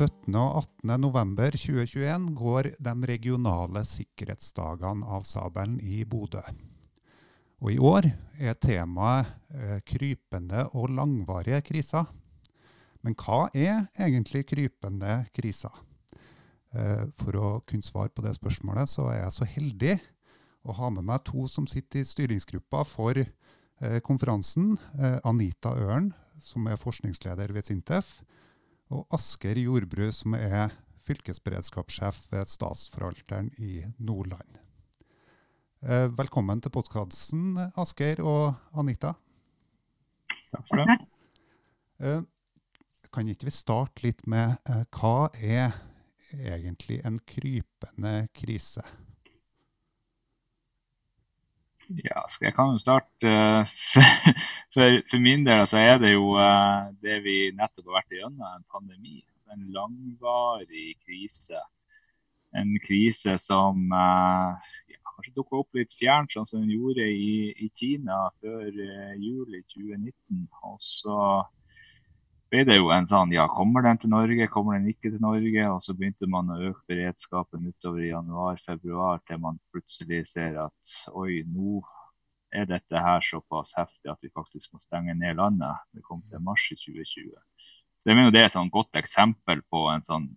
Den 17. og 18. november 2021 går de regionale sikkerhetsdagene av sabelen i Bodø. Og I år er temaet eh, krypende og langvarige kriser. Men hva er egentlig krypende kriser? Eh, for å kunne svare på det spørsmålet, så er jeg så heldig å ha med meg to som sitter i styringsgruppa for eh, konferansen. Anita Øren, som er forskningsleder ved Sintef og Asker Jordbru, som er fylkesberedskapssjef ved Statsforvalteren i Nordland. Eh, velkommen til podkasten, Asker og Anita. Takk for det. ha. kan ikke vi starte litt med eh, hva er egentlig en krypende krise? Ja, jeg kan jo starte. For, for, min del så er det jo det vi nettopp har vært igjennom, en pandemi. En langvarig krise. En krise som ja, kanskje dukka opp litt fjernt, sånn som den gjorde i, i Kina før juli 2019. Og så ble det jo en sånn ja, kommer den til Norge, kommer den ikke til Norge? Og så begynte man å øke beredskapen utover i januar-februar til man plutselig ser at oi, nå er dette her såpass heftig at vi faktisk må stenge ned landet. Det kom til mars i 2020. Det er jo et sånn godt eksempel på en sånn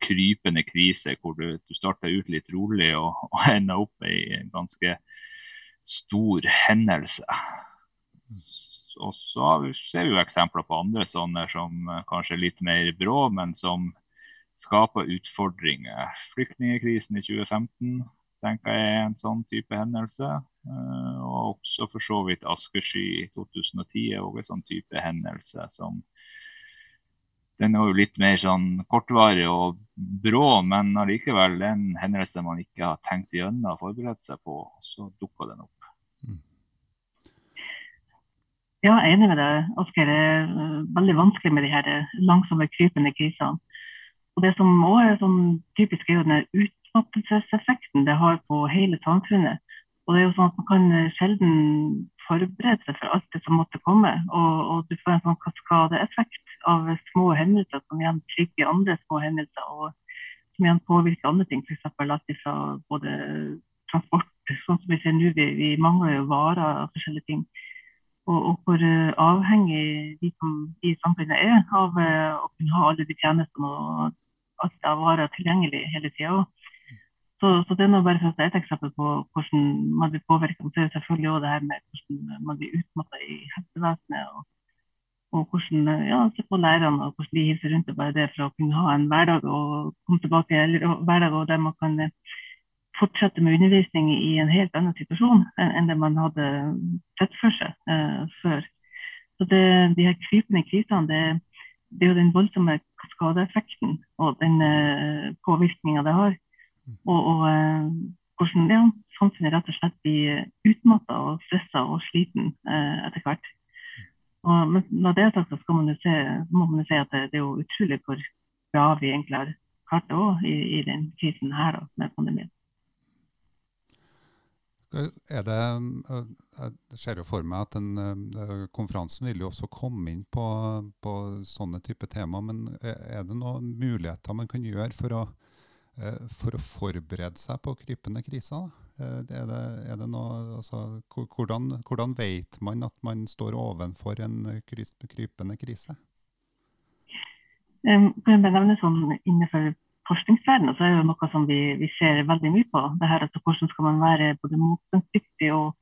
krypende krise hvor du, du starter ut litt rolig og, og ender opp i en ganske stor hendelse og så ser vi jo eksempler på andre sånne som eh, kanskje er litt mer brå, men som skaper utfordringer. Flyktningkrisen i 2015 tenker jeg er en sånn type hendelse. Eh, og også for så vidt askesky i 2010 er også en sånn type hendelse som den er jo litt mer sånn kortvarig og brå, men allikevel en hendelse man ikke har tenkt igjennom og forberedt seg på. Så dukker den opp. Ja, jeg er enig med deg, Asker. Det er eh, veldig vanskelig med de her eh, langsomme, krypende krisene. Og Det som også er sånn typisk, er jo den utmattelseseffekten det har på hele samfunnet. Og det er jo sånn at Man kan eh, sjelden forberede seg for alt det som måtte komme. Og, og du får en sånn kaskadeeffekt av små hendelser som igjen trygger andre små hendelser. og som igjen påvirker andre ting, f.eks. alt fra både transport, sånn som vi ser nå, vi, vi mangler jo varer og forskjellige ting og, og hvor eh, avhengig de som i samfunnet er av eh, å kunne ha alle de tjenestene og alt av varer tilgjengelig hele tida. Så, så, det er nå bare for et eksempel på hvordan man blir påvirket. Så er selvfølgelig også det her med hvordan man blir utmatta i helsevesenet. Og, og hvordan ja, se på lærerne og hvordan de hilser rundt og bare det for å kunne ha en hverdag og komme tilbake eller hverdag der man kan fortsette med undervisning i en helt annen situasjon enn det man hadde sett for seg uh, før. Så det, De her krypende krisene det, det, er jo den voldsomme skadeeffekten og den uh, påvirkninga det har. Og, og uh, hvordan ja, samfunnet rett og slett blir utmatta og stressa og sliten uh, etter hvert. Og, men når det er sagt, så man se, må man jo si at det, det, er jo utrolig hvor bra vi egentlig har klart det òg i, i den krisen her med pandemien. Er det, jeg ser jo for meg at den, konferansen vil jo også komme inn på, på sånne type tema, men er det noen muligheter man kan gjøre for å, for å forberede seg på krypende kriser? Er det, er det noe, altså, hvordan, hvordan, vet man at man står ovenfor en krypende krise? Kan jeg nevne sånn innenfor forskningsverdenen så er det noe som vi, vi, ser veldig mye på. det her, altså Hvordan skal man være både motstandsdyktig og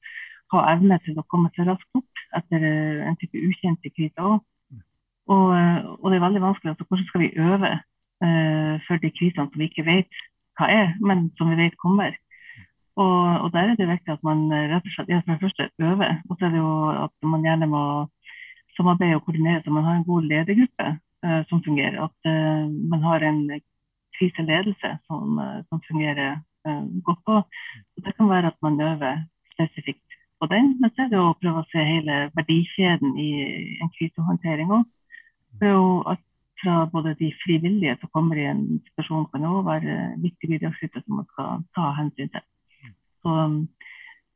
ha evne til å komme seg raskt opp etter eh, en type ukjente krise òg. Og, eh, og, det er veldig vanskelig. altså Hvordan skal vi øve uh, for de krisene som vi ikke vet hva er, men som vi vet kommer. Og, og der er det viktig at man rett og slett ja, for det første øver. Og så er det jo at man gjerne må samarbeide og koordinere så man har en god ledergruppe uh, som fungerer. At uh, man har en kriseledelse som, eh, som fungerer uh, godt på. Så det kan være at man øver spesifikt på den, men så er det å prøve å se hele verdikjeden i en krisehåndtering òg. Fra både de frivillige som kommer i en situasjon, kan òg være viktige bidragsytere som man skal ta hensyn til. Så um,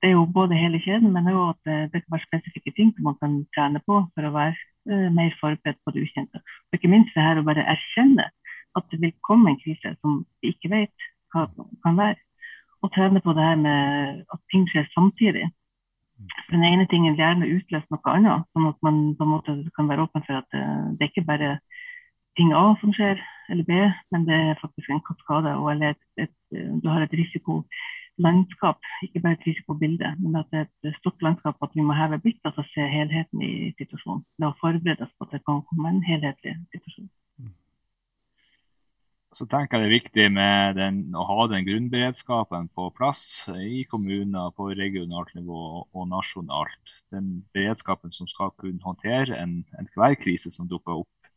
det er jo både hele kjeden, men òg at det kan være spesifikke ting som man kan trene på for å være uh, mer forberedt på det ukjente. Og ikke minst det her å bare erkjenne at det vil komme en krise som vi ikke vet hva kan være. Og trene på det her med at ting skjer samtidig. For Den ene tingen gjerne utløse noe annet, sånn at man på en måte kan være åpen for at det, det ikke bare ting A som skjer, eller B, men det er faktisk en kaskade. og et, et, Du har et risikolandskap, ikke bare et risikobilde, men at det er et stort landskap at vi må heve blikket og se helheten i situasjonen. Det å forberede oss på at det kan komme en helhetlig situasjon. Så tenker jeg det er viktig med den, å ha den grunnberedskapen på plass i kommuner, på regionalt nivå og nasjonalt. Den beredskapen som skal kunne håndtere enhver en krise som dukker opp.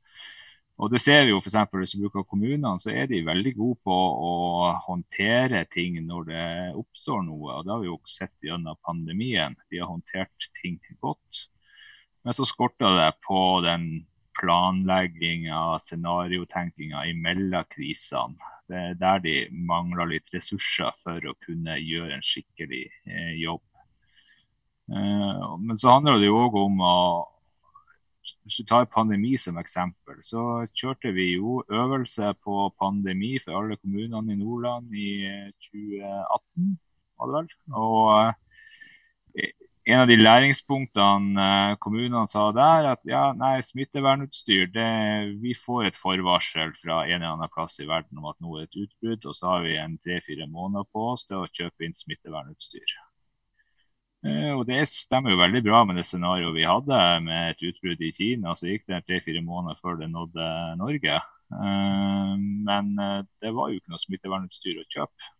Og det ser vi jo f.eks. Hvis vi bruker kommunene, så er de veldig gode på å håndtere ting når det oppstår noe. og Det har vi jo sett gjennom pandemien. De har håndtert ting godt. Men så skorter det på den planlegginga, scenariotenkinga imellom krisene. Det er der de mangler litt ressurser for å kunne gjøre en skikkelig eh, jobb. Eh, men så handler det jo òg om å Hvis du tar pandemi som eksempel, så kjørte vi jo øvelse på pandemi for alle kommunene i Nordland i 2018. Eh, var det vel. Og en av de læringspunktene eh, kommunene sa der, at ja, nei, smittevernutstyr det, Vi får et forvarsel fra en eller annen plass i verden om at nå er et utbrudd, og så har vi en tre-fire måneder på oss til å kjøpe inn smittevernutstyr. Eh, og Det stemmer jo veldig bra med det scenarioet vi hadde med et utbrudd i Kina. Så gikk det tre-fire måneder før det nådde Norge. Eh, men det var jo ikke noe smittevernutstyr å kjøpe.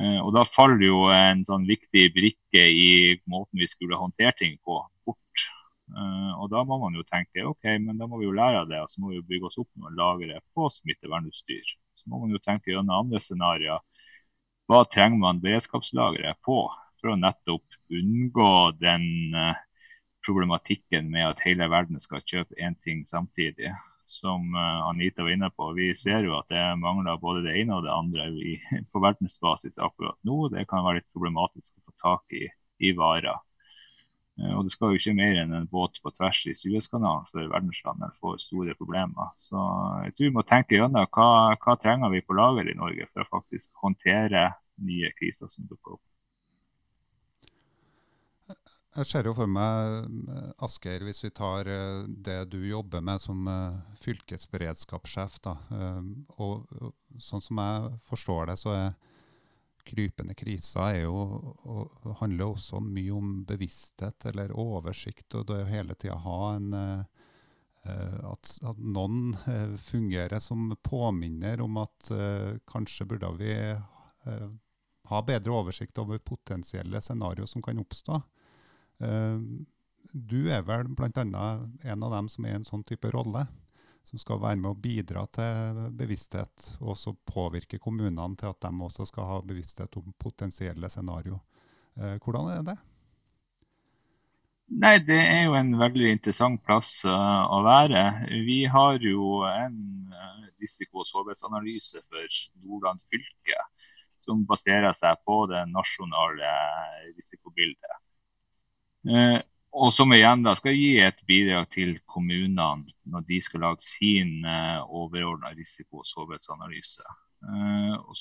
Eh, og Da faller jo en sånn viktig brikke i måten vi skulle håndtere ting på, bort. Eh, og Da må man jo tenke ok, men da må vi jo lære av det, og så må vi jo bygge oss opp noen lagre på smittevernutstyr. Så må man jo tenke gjennom andre scenarioer. Hva trenger man beredskapslagre på for å nettopp unngå den eh, problematikken med at hele verden skal kjøpe én ting samtidig som eh, Anita var inne på. Vi ser jo at det mangler både det ene og det andre i, på verdensbasis akkurat nå. Det kan være litt problematisk å få tak i, i varer. Eh, og det skal jo ikke mer enn en båt på tvers i Suezkanalen før verdenslandet får store problemer. Så jeg tror vi må tenke gjennom hva, hva trenger vi på lager i Norge for å faktisk håndtere nye kriser som dukker opp. Jeg ser jo for meg, eh, Asgeir, hvis vi tar eh, det du jobber med som eh, fylkesberedskapssjef. da, og Sånn som jeg forstår det, så er krypende kriser er jo, og handler også mye om bevissthet eller oversikt. og det å hele tida ha en at, at, noen fungerer som påminner om at kanskje burde vi ha bedre oversikt over potensielle scenarioer som kan oppstå. Eh, du er vel bl.a. en av dem som er i en sånn type rolle, som skal være med å bidra til bevissthet, og også påvirke kommunene til at de også skal ha bevissthet om potensielle scenario. Eh, hvordan er det? Nei, Det er jo en veldig interessant plass uh, å være. Vi har jo en uh, risiko- og sårbarhetsanalyse for Nordland fylke som baserer seg på det nasjonale risikobildet. Eh, og som igjen da skal gi et bidrag til kommunene når de skal lage sin eh, overordna risiko- og sårbarhetsanalyse. Eh, og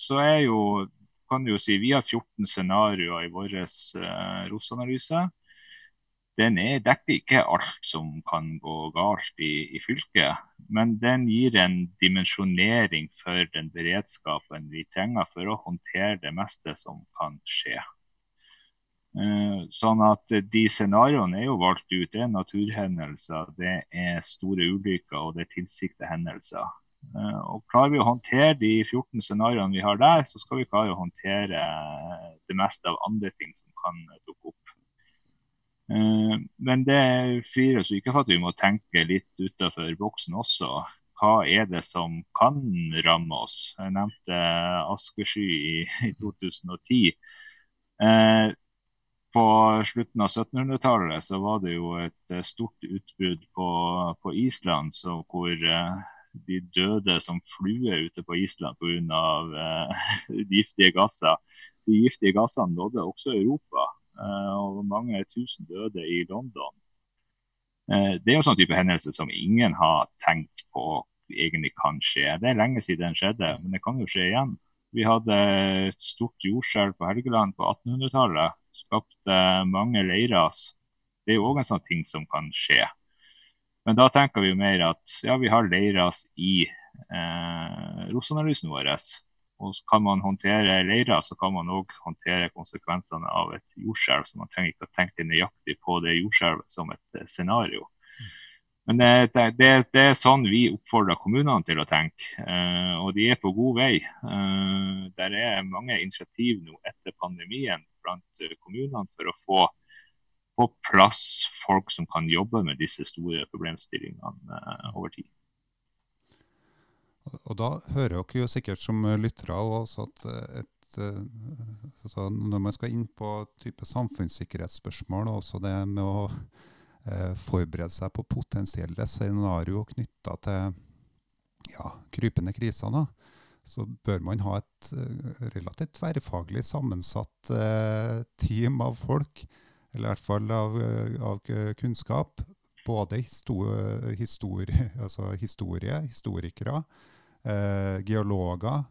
si, Vi har 14 scenarioer i vår ROS-analyse. Den er, dekker ikke alt som kan gå galt i, i, fylket, men den gir en dimensjonering for den beredskapen vi trenger for å håndtere det meste som kan skje. Eh, sånn at De scenarioene er jo valgt ut. Det er naturhendelser, det er store ulykker og det er tilsiktede hendelser. Eh, og Klarer vi å håndtere de 14 scenarioene vi har der, så skal vi klare å håndtere det meste av andre ting som kan dukke opp. Eh, men det frier oss ikke for at vi må tenke litt utenfor boksen også. Hva er det som kan ramme oss? Jeg nevnte askesky i 2010 på slutten av 1700-tallet så var det jo et eh, stort utbrudd på, på Island så, hvor uh, de døde som fluer ute på Island pga. Uh, giftige gasser. De giftige gassene nådde også Europa, uh, og mange tusen døde i London. Uh, det er jo sånn type hendelse som ingen har tenkt på egentlig kan skje. Det er lenge siden den skjedde, men det kan jo skje igjen. Vi hadde et stort jordskjelv på Helgeland på 1800-tallet. Skapte mange leirer. Det er jo òg en sånn ting som kan skje. Men da tenker vi jo mer at ja, vi har leirer i eh, ROS-analysen vår. Og kan man håndtere leirer, så kan man òg håndtere konsekvensene av et jordskjelv. Så man trenger ikke å tenke nøyaktig på det jordskjelvet som et eh, scenario. Men det, det, det, er sånn vi oppfordrer kommunene til å tenke, eh, og de er på god vei. Eh, der er mange initiativ nå etter pandemien blant kommunene for å få på plass folk som kan jobbe med disse store problemstillingene eh, over tid. Og Da hører dere jo sikkert som lyttere også at et, altså når man skal inn på type samfunnssikkerhetsspørsmål, og også det med å eh, forberede seg på potensielle scenarioer knytta til ja, krypende kriser, da, så bør man ha et uh, relativt tverrfaglig sammensatt uh, team av folk, eller i hvert fall av, av kunnskap. Både histori histori altså historie, historikere, eh, geologer,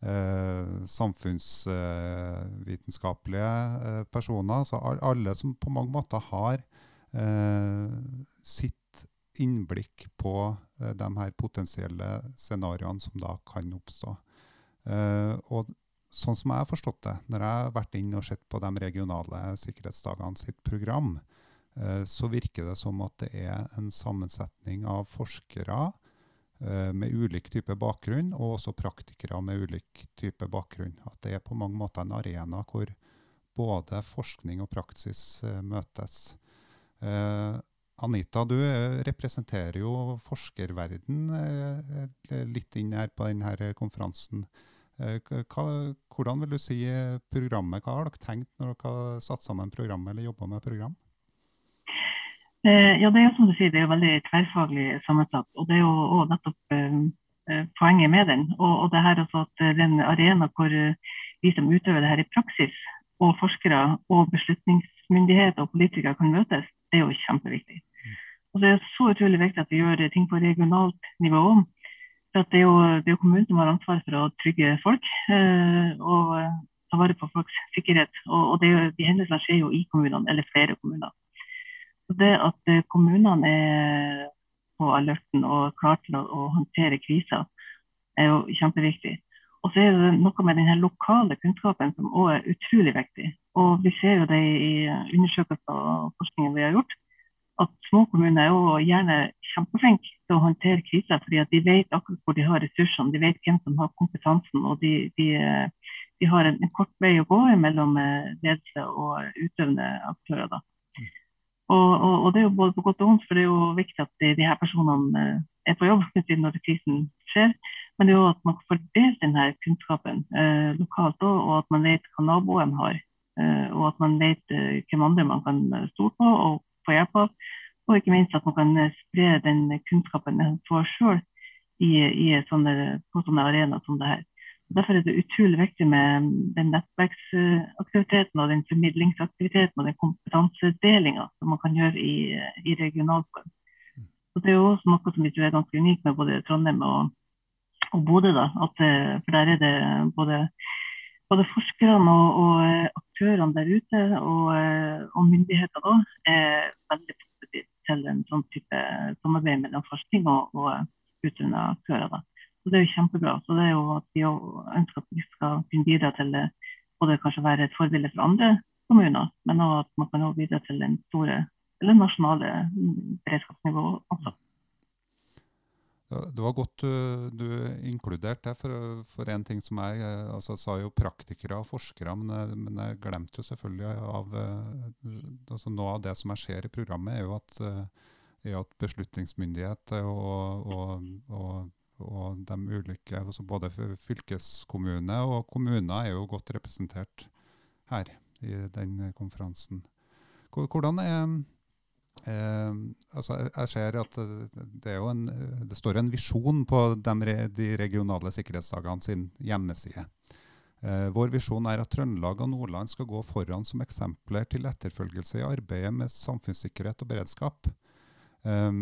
eh, samfunnsvitenskapelige eh, personer. Så alle som på mange måter har eh, sitt innblikk på eh, de her potensielle scenarioene som da kan oppstå. Eh, og sånn som jeg har forstått det, når jeg har vært inn og sett på de regionale sikkerhetsdagene sitt program, så virker det som at det er en sammensetning av forskere Eh, med ulik type bakgrunn, og også praktikere med ulik type bakgrunn. At det er på mange måter en arena hvor både forskning og praksis møtes. Uh, Anita, du representerer jo forskerverden uh, litt inn her på denne konferansen. Hva, hvordan vil du si programmet? Hva har dere tenkt når dere har satt sammen programmet eller jobba med program? Eh, ja, det er jo som du sier, det er jo veldig tverrfaglig sammensatt. Og det er jo også nettopp eh, eh, poenget med den. Og, og det her også at den arena hvor vi som utøver det her i praksis, og forskere og beslutningsmyndigheter og politikere kan møtes, det er jo kjempeviktig. Og det er så utrolig viktig at vi gjør ting på regionalt nivå. For det er, jo, det er jo kommunen som har ansvar for å trygge folk og ta vare på folks sikkerhet. Og, og det, de hendelsene skjer jo i kommunene, eller flere kommuner. Så det at eh, kommunene er på alerten og klare til å, å, håndtere kriser, er jo kjempeviktig. Og så er det noe med den lokale kunnskapen som òg er utrolig viktig. Og vi ser jo det i undersøkelser og forskningen vi har gjort, at små kommuner er jo gjerne kjempeflinke til å håndtere kriser, fordi at de vet akkurat hvor de har ressursene, de vet hvem som har kompetansen, og de, de, de har en, en, kort vei å gå mellom eh, ledelse og utøvende aktører. da. Og, og, og, det er jo både på godt og vondt, for det er jo viktig at de, de her personene eh, er på jobb når krisen skjer. Men det er jo at man får delt denne kunnskapen eh, lokalt òg, og at man vet hva naboen har. Eh, og at man vet eh, hvem andre man kan stole på og få hjelp av. Og ikke minst at man kan eh, spre den kunnskapen man får sjøl på sånne arenaer som det her. Derfor er det utrolig viktig med den nettverksaktiviteten og den formidlingsaktiviteten og den kompetansedelinga som man kan gjøre i, i regionalform. Så det er jo også noe som vi tror er ganske unikt med både Trondheim og, og Bodø. da, at, eh, For der er det både, både forskerne og, og, aktørene der ute og, eh, og myndigheter òg er veldig positive til en sånn type samarbeid mellom forskning og, og utøvende aktører. da. Så Det er jo kjempebra. Så det er jo at Vi ønsker at vi skal kunne bidra til både kanskje være et forbilde for andre kommuner, men også at man kan bidra til den store eller nasjonale beredskapsnivået også. Det var godt du, du inkluderte det, for, for, en ting som jeg altså, sa jo praktikere og forskere, men jeg, men jeg glemte jo selvfølgelig av altså Noe av det som jeg ser i programmet, er jo at, er at beslutningsmyndighet og, og, og og de ulike, altså Både fylkeskommune og kommuner er jo godt representert her i den konferansen. Hvordan er eh, altså Jeg ser at det, en, det står en visjon på de, de regionale sikkerhetsdagene sin hjemmeside. Eh, vår visjon er at Trøndelag og Nordland skal gå foran som eksempler til etterfølgelse i arbeidet med samfunnssikkerhet og beredskap. Eh,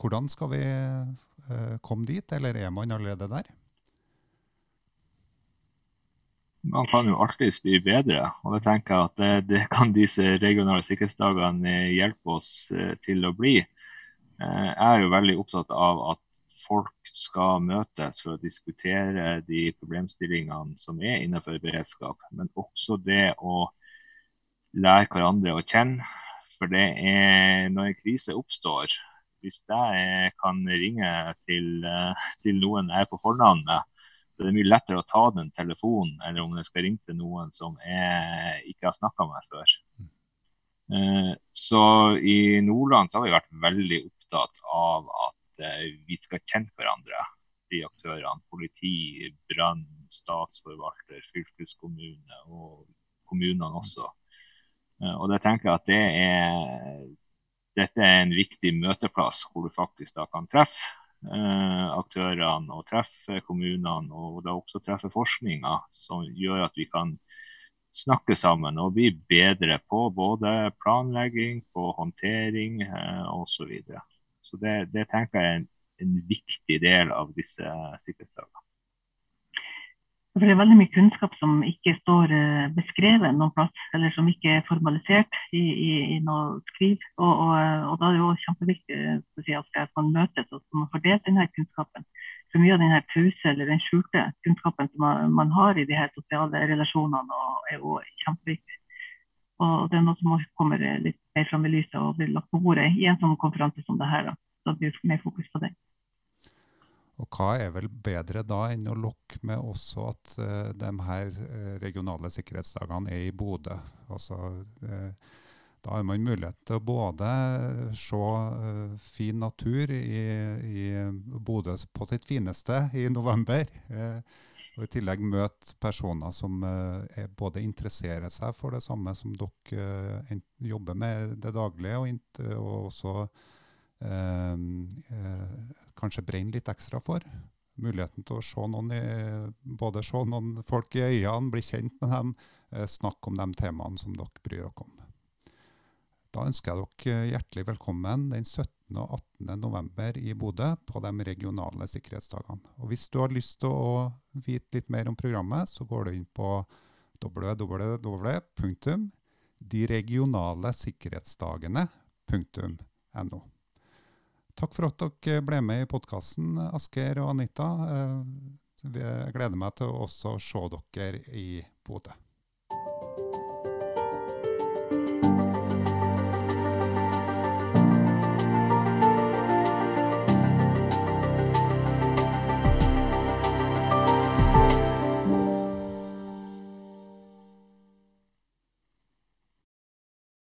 hvordan skal vi komme dit, eller er man allerede der? Man kan jo alltids bli bedre, og det tenker jeg at det, det kan disse regionale sikkerhetsdagene hjelpe oss til å bli. Jeg er jo veldig opptatt av at folk skal møtes for å diskutere de problemstillingene som er innenfor beredskap, men også det å lære hverandre å kjenne. For det er når en krise oppstår, hvis jeg kan ringe til, til noen jeg er på fornavn med, så det er mye lettere å ta den telefonen enn om jeg skal ringe til noen som jeg ikke har snakka med før. Eh, så i Nordland så har vi vært veldig opptatt av at vi skal kjenne hverandre, de aktørene. Politi, brann, statsforvalter, fylkeskommune og kommunene også. Eh, og det tenker jeg at det er, dette er en viktig møteplass hvor du faktisk da kan treffe eh, aktørene og treffe kommunene og da også treffe forskninga, som gjør at vi kan snakke sammen og bli bedre på både planlegging, på håndtering eh, osv. Så, videre. Så det, det, tenker jeg er en, en viktig del av disse sikkerhetsdagene. For det er veldig mye kunnskap som ikke står uh, beskrevet noen plass, eller som ikke er formalisert i, i, i noe skriv. Og, og, og, da er det jo kjempeviktig si, at man møtes og man får delt denne kunnskapen. Så mye av denne pause eller den skjulte kunnskapen som man, man, har i de her sosiale relasjonene, er jo kjempeviktig. Og det er noe som også kommer litt mer fram i lyset og blir lagt på bordet i en sånn konferanse som det her. Da blir det mer fokus på det. Og hva er vel bedre da enn å lokke med også at uh, de her uh, regionale sikkerhetsdagene er i Bodø? Altså, uh, da har man mulighet til å både se uh, fin natur i, i Bodø på sitt fineste i november, og i tillegg møte personer som uh, både interesserer seg for det samme som dere jobber med det daglige, og, og også kanskje brenner litt ekstra for. Muligheten til å se noen, i, både se noen folk i øynene, bli kjent med dem, snakke om de temaene som dere bryr dere om. Da ønsker jeg dere hjertelig velkommen den 17. og 18. november i Bodø på de regionale sikkerhetsdagene. Og Hvis du har lyst til å vite litt mer om programmet, så går du inn på www.deregionalesikkerhetsdagene.no. Takk for at dere ble med i podkasten, Asker og Anita. Eh, jeg gleder meg til å se dere i Bodø.